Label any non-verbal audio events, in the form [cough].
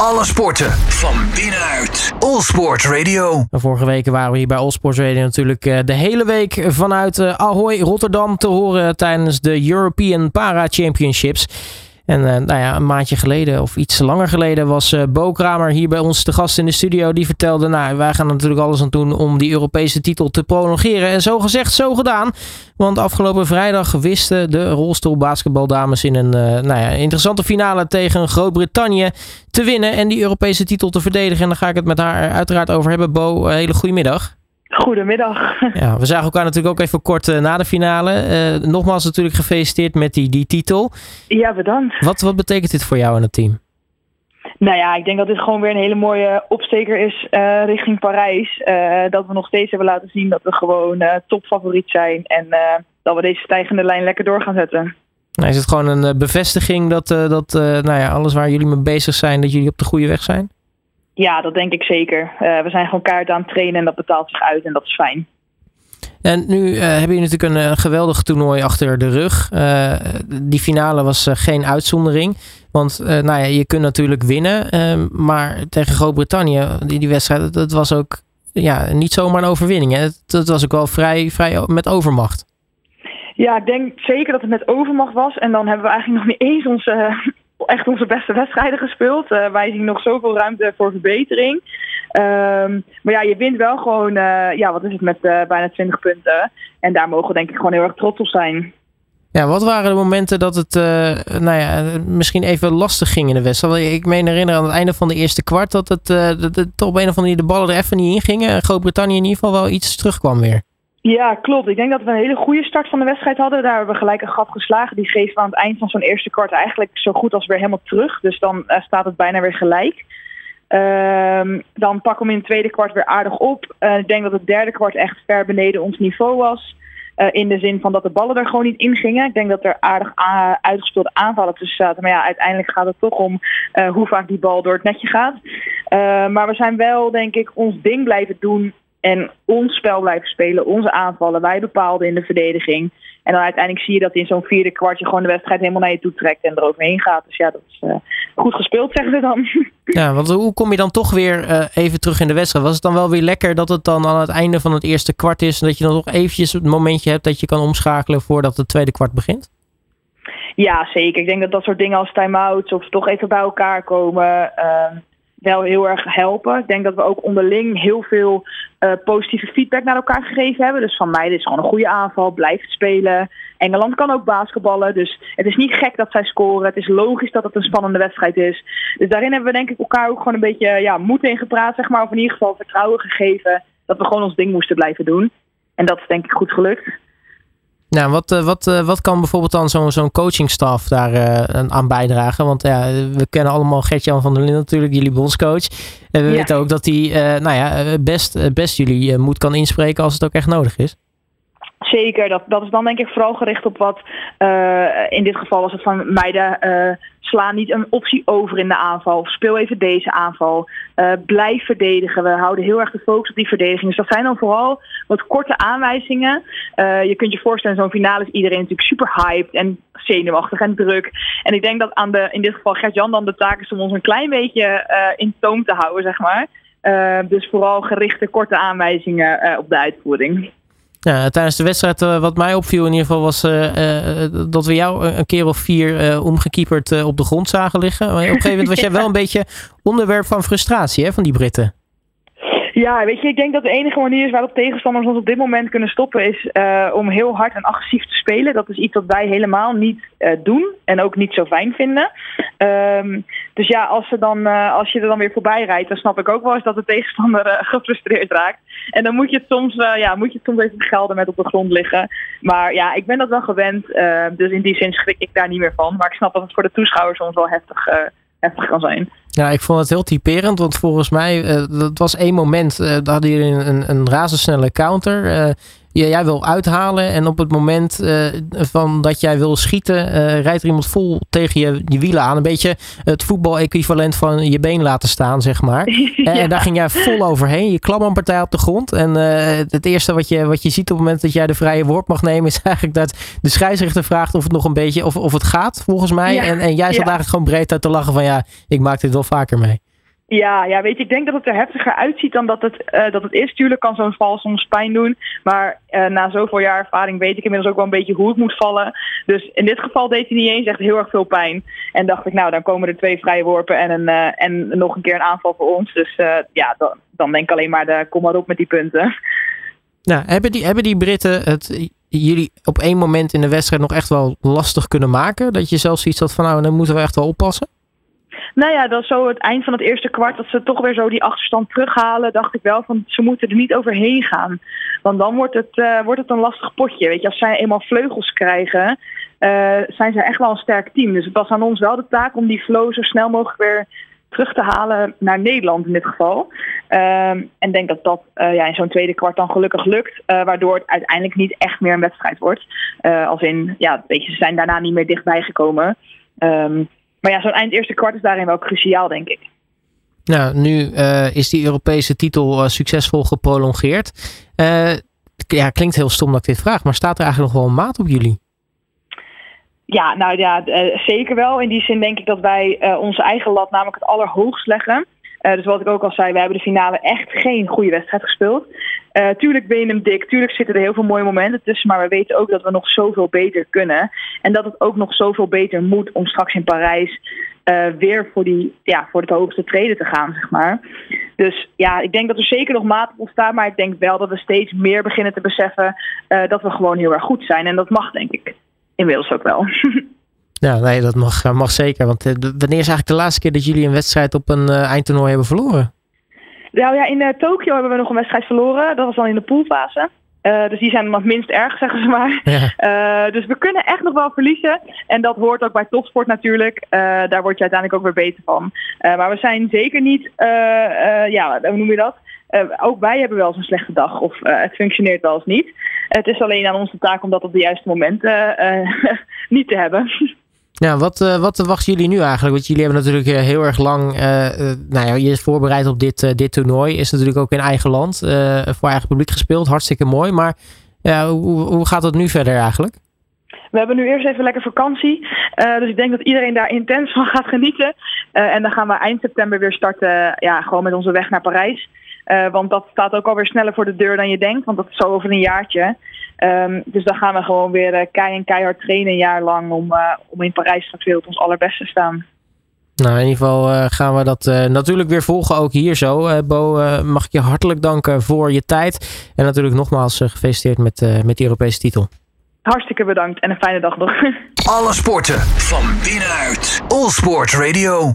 Alle sporten van binnenuit. All Sport Radio. Vorige weken waren we hier bij All Sports Radio natuurlijk eh, de hele week vanuit eh, Ahoy, Rotterdam te horen tijdens de European Para Championships. En uh, nou ja, een maandje geleden of iets langer geleden was uh, Bo Kramer hier bij ons te gast in de studio. Die vertelde, nou wij gaan natuurlijk alles aan doen om die Europese titel te prolongeren. En zo gezegd, zo gedaan. Want afgelopen vrijdag wisten de rolstoelbasketbaldames in een uh, nou ja, interessante finale tegen Groot-Brittannië te winnen. En die Europese titel te verdedigen. En daar ga ik het met haar uiteraard over hebben. Bo, hele goede middag. Goedemiddag. [laughs] Ja, we zagen elkaar natuurlijk ook even kort uh, na de finale. Uh, nogmaals natuurlijk gefeliciteerd met die, die titel. Ja, bedankt. Wat, wat betekent dit voor jou en het team? Nou ja, ik denk dat dit gewoon weer een hele mooie opsteker is uh, richting Parijs. dat we nog steeds hebben laten zien dat we gewoon topfavoriet zijn. En dat we deze stijgende lijn lekker door gaan zetten. Nou, is het gewoon een bevestiging dat, dat nou ja, alles waar jullie mee bezig zijn, dat jullie op de goede weg zijn? Ja, dat denk ik zeker. Uh, we zijn gewoon kaart aan het trainen en dat betaalt zich uit en dat is fijn. En nu uh, hebben jullie natuurlijk een uh, geweldig toernooi achter de rug. die finale was geen uitzondering. Want nou ja, je kunt natuurlijk winnen. maar tegen Groot-Brittannië, die, die wedstrijd, dat was ook ja, niet zomaar een overwinning. Hè? Dat was ook wel vrij, vrij met overmacht. Ja, ik denk zeker dat het met overmacht was. En dan hebben we eigenlijk nog niet eens onze echt onze beste wedstrijden gespeeld. Uh, wij zien nog zoveel ruimte voor verbetering. Um, maar ja, je wint wel gewoon, uh, ja, wat is het, met uh, bijna 20 punten. En daar mogen we denk ik gewoon heel erg trots op zijn. Ja, wat waren de momenten dat het nou ja, misschien even lastig ging in de wedstrijd? Ik meen herinneren aan het einde van de eerste kwart dat het, dat het op een of andere manier de ballen er even niet in gingen. Groot-Brittannië in ieder geval wel iets terugkwam weer. Ja, klopt. Ik denk dat we een hele goede start van de wedstrijd hadden. Daar hebben we gelijk een gat geslagen. Die geven we aan het eind van zo'n eerste kwart eigenlijk zo goed als weer helemaal terug. Dus dan uh, staat het bijna weer gelijk. Uh, dan pakken we in het tweede kwart weer aardig op. Uh, ik denk dat het derde kwart echt ver beneden ons niveau was. Uh, in de zin van dat de ballen er gewoon niet in gingen. Ik denk dat er aardig uitgespeelde aanvallen tussen zaten. Maar ja, uiteindelijk gaat het toch om hoe vaak die bal door het netje gaat. maar we zijn wel, denk ik, ons ding blijven doen en ons spel blijven spelen, onze aanvallen. Wij bepaalden in de verdediging. En dan uiteindelijk zie je dat in zo'n vierde kwartje gewoon de wedstrijd helemaal naar je toe trekt en eroverheen gaat. Dus ja, dat is uh, goed gespeeld, zeggen ze dan. [laughs] Ja, want hoe kom je dan toch weer uh, even terug in de wedstrijd? Was het dan wel weer lekker dat het dan aan het einde van het eerste kwart is en dat je dan nog eventjes het momentje hebt dat je kan omschakelen voordat het tweede kwart begint? Ja, zeker. Ik denk dat dat soort dingen als time-outs of toch even bij elkaar komen. Uh, wel heel erg helpen. Ik denk dat we ook onderling heel veel uh, positieve feedback naar elkaar gegeven hebben. Dus van mij, dit is gewoon een goede aanval, blijf spelen. Engeland kan ook basketballen, dus het is niet gek dat zij scoren. Het is logisch dat het een spannende wedstrijd is. Dus daarin hebben we denk ik elkaar ook gewoon een beetje ja, moed in gepraat, zeg maar. Of in ieder geval vertrouwen gegeven dat we gewoon ons ding moesten blijven doen. En dat is denk ik goed gelukt. Nou, wat, eh, wat, eh, wat kan bijvoorbeeld dan zo'n zo'n coachingstaf daar uh, aan bijdragen? Want ja, we kennen allemaal Gert-Jan van der Linden natuurlijk, jullie bondscoach. En we ja. weten ook dat hij nou ja, best, best jullie moed kan inspreken als het ook echt nodig is. Zeker, dat, dat is dan denk ik vooral gericht op wat, uh, in dit geval was het van meiden, uh, sla niet een optie over in de aanval. Speel even deze aanval. Uh, blijf verdedigen. We houden heel erg de focus op die verdediging. Dus dat zijn dan vooral wat korte aanwijzingen. je kunt je voorstellen, zo'n finale is iedereen natuurlijk super hyped en zenuwachtig en druk. En ik denk dat aan de, in dit geval Gert-Jan dan de taak is om ons een klein beetje in toom te houden, zeg maar. dus vooral gerichte korte aanwijzingen op de uitvoering. Ja, tijdens de wedstrijd, uh, wat mij opviel in ieder geval, was uh, uh, dat we jou een keer of vier omgekieperd op de grond zagen liggen. Maar op een gegeven moment was jij [laughs] wel een beetje onderwerp van frustratie hè, van die Britten. Ja, weet je, ik denk dat de enige manier is waarop tegenstanders ons op dit moment kunnen stoppen is uh, om heel hard en agressief te spelen. Dat is iets wat wij helemaal niet uh, doen en ook niet zo fijn vinden. Um, dus ja, als, ze dan, uh, als je er dan weer voorbij rijdt, dan snap ik ook wel eens dat de tegenstander [laughs] gefrustreerd raakt. En dan moet je het soms, ja, moet je het soms even gelden met op de grond liggen. Maar ja, ik ben dat wel gewend, dus in die zin schrik ik daar niet meer van. Maar ik snap dat het voor de toeschouwers soms wel heftig heftig kan zijn. Ja, ik vond het heel typerend, want volgens mij, uh, dat was één moment, uh, daar hadden jullie een, een, razendsnelle counter. Jij wil uithalen en op het moment van dat jij wil schieten, rijdt er iemand vol tegen je, je wielen aan. Een beetje het voetbal-equivalent van je been laten staan, zeg maar. [laughs] En daar ging jij vol overheen. Je klap een partij op de grond. En het eerste wat je, wat je ziet op het moment dat jij de vrije worp mag nemen, is [laughs] eigenlijk dat de scheidsrechter vraagt of het nog een beetje, of, of het gaat, volgens mij. En, en jij zat eigenlijk gewoon breed uit te lachen van ja, ik maak dit wel vaker mee. Ja, ja, weet je, ik denk dat het er heftiger uitziet dan dat het, uh, dat het is. Tuurlijk kan zo'n val soms pijn doen. Maar uh, na zoveel jaar ervaring weet ik inmiddels ook wel een beetje hoe het moet vallen. Dus in dit geval deed hij niet eens echt heel erg veel pijn. En dacht ik, nou, dan komen er twee vrije worpen en, een, uh, en nog een keer een aanval voor ons. Dus ja, dan, dan denk ik alleen maar, de, kom maar op met die punten. Nou, hebben die, hebben die Britten het jullie op één moment in de wedstrijd nog echt wel lastig kunnen maken? Dat je zelfs iets had van, nou, dan moeten we echt wel oppassen? Nou ja, dat zo het eind van het eerste kwart, dat ze toch weer zo die achterstand terughalen, dacht ik wel van ze moeten er niet overheen gaan. Want dan wordt het, uh, wordt het een lastig potje. Weet je, als zij eenmaal vleugels krijgen, uh, zijn ze echt wel een sterk team. Dus het was aan ons wel de taak om die flow zo snel mogelijk weer terug te halen naar Nederland in dit geval. Um, en denk dat dat uh, ja, in zo'n tweede kwart dan gelukkig lukt. Uh, waardoor het uiteindelijk niet echt meer een wedstrijd wordt. Uh, als in, ja, weet je, ze zijn daarna niet meer dichtbij gekomen. Um, maar ja, zo'n eind eerste kwart is daarin wel cruciaal, denk ik. Nou, nu is die Europese titel succesvol geprolongeerd. ja, klinkt heel stom dat ik dit vraag, maar staat er eigenlijk nog wel een maat op jullie? Ja, nou ja, zeker wel. In die zin denk ik dat wij onze eigen lat namelijk het allerhoogst leggen. Uh, dus wat ik ook al zei, wij hebben de finale echt geen goede wedstrijd gespeeld. tuurlijk ben je hem dik, tuurlijk zitten er heel veel mooie momenten tussen. Maar we weten ook dat we nog zoveel beter kunnen. En dat het ook nog zoveel beter moet om straks in Parijs weer voor, die, ja, voor het hoogste treden te gaan, zeg maar. Dus ja, ik denk dat er zeker nog maat op ontstaan. Maar ik denk wel dat we steeds meer beginnen te beseffen dat we gewoon heel erg goed zijn. En dat mag, denk ik inmiddels ook wel. [laughs] Ja, nee, dat mag, eh, mag zeker. Want uh, wanneer is eigenlijk de laatste keer dat jullie een wedstrijd op een uh, eindtoernooi hebben verloren? Nou ja, in Tokio hebben we nog een wedstrijd verloren. Dat was dan in de poolfase. dus die zijn nog minst erg, [laughs] zeggen ze maar. Ja. dus we kunnen echt nog wel verliezen. En dat hoort ook bij topsport natuurlijk. daar word je uiteindelijk ook weer beter van. maar we zijn zeker niet, ja, hoe noem je dat? Ook wij hebben wel eens een slechte dag of het functioneert wel eens niet. Het is alleen aan onze taak om dat op de juiste momenten [laughs] niet te hebben. Ja, wat, wat wachten jullie nu eigenlijk? Want jullie hebben natuurlijk heel erg lang, nou ja, je is voorbereid op dit, dit toernooi. Is natuurlijk ook in eigen land, voor eigen publiek gespeeld. Hartstikke mooi. Maar ja, hoe, hoe gaat het nu verder eigenlijk? We hebben nu eerst even lekker vakantie. Dus ik denk dat iedereen daar intens van gaat genieten. En dan gaan we eind september weer starten. Ja, gewoon met onze weg naar Parijs. Uh, want dat staat ook alweer sneller voor de deur dan je denkt. Want dat is zo over een jaartje. Um, dus dan gaan we gewoon weer uh, kei en keihard trainen een jaar lang. Om, uh, om in Parijs straks weer op ons allerbeste te staan. Nou, in ieder geval gaan we dat natuurlijk weer volgen. Ook hier zo. Bo, mag ik je hartelijk danken voor je tijd. En natuurlijk nogmaals gefeliciteerd met, met de Europese titel. Hartstikke bedankt en een fijne dag nog. [laughs] Alle sporten van binnenuit. All Sport Radio.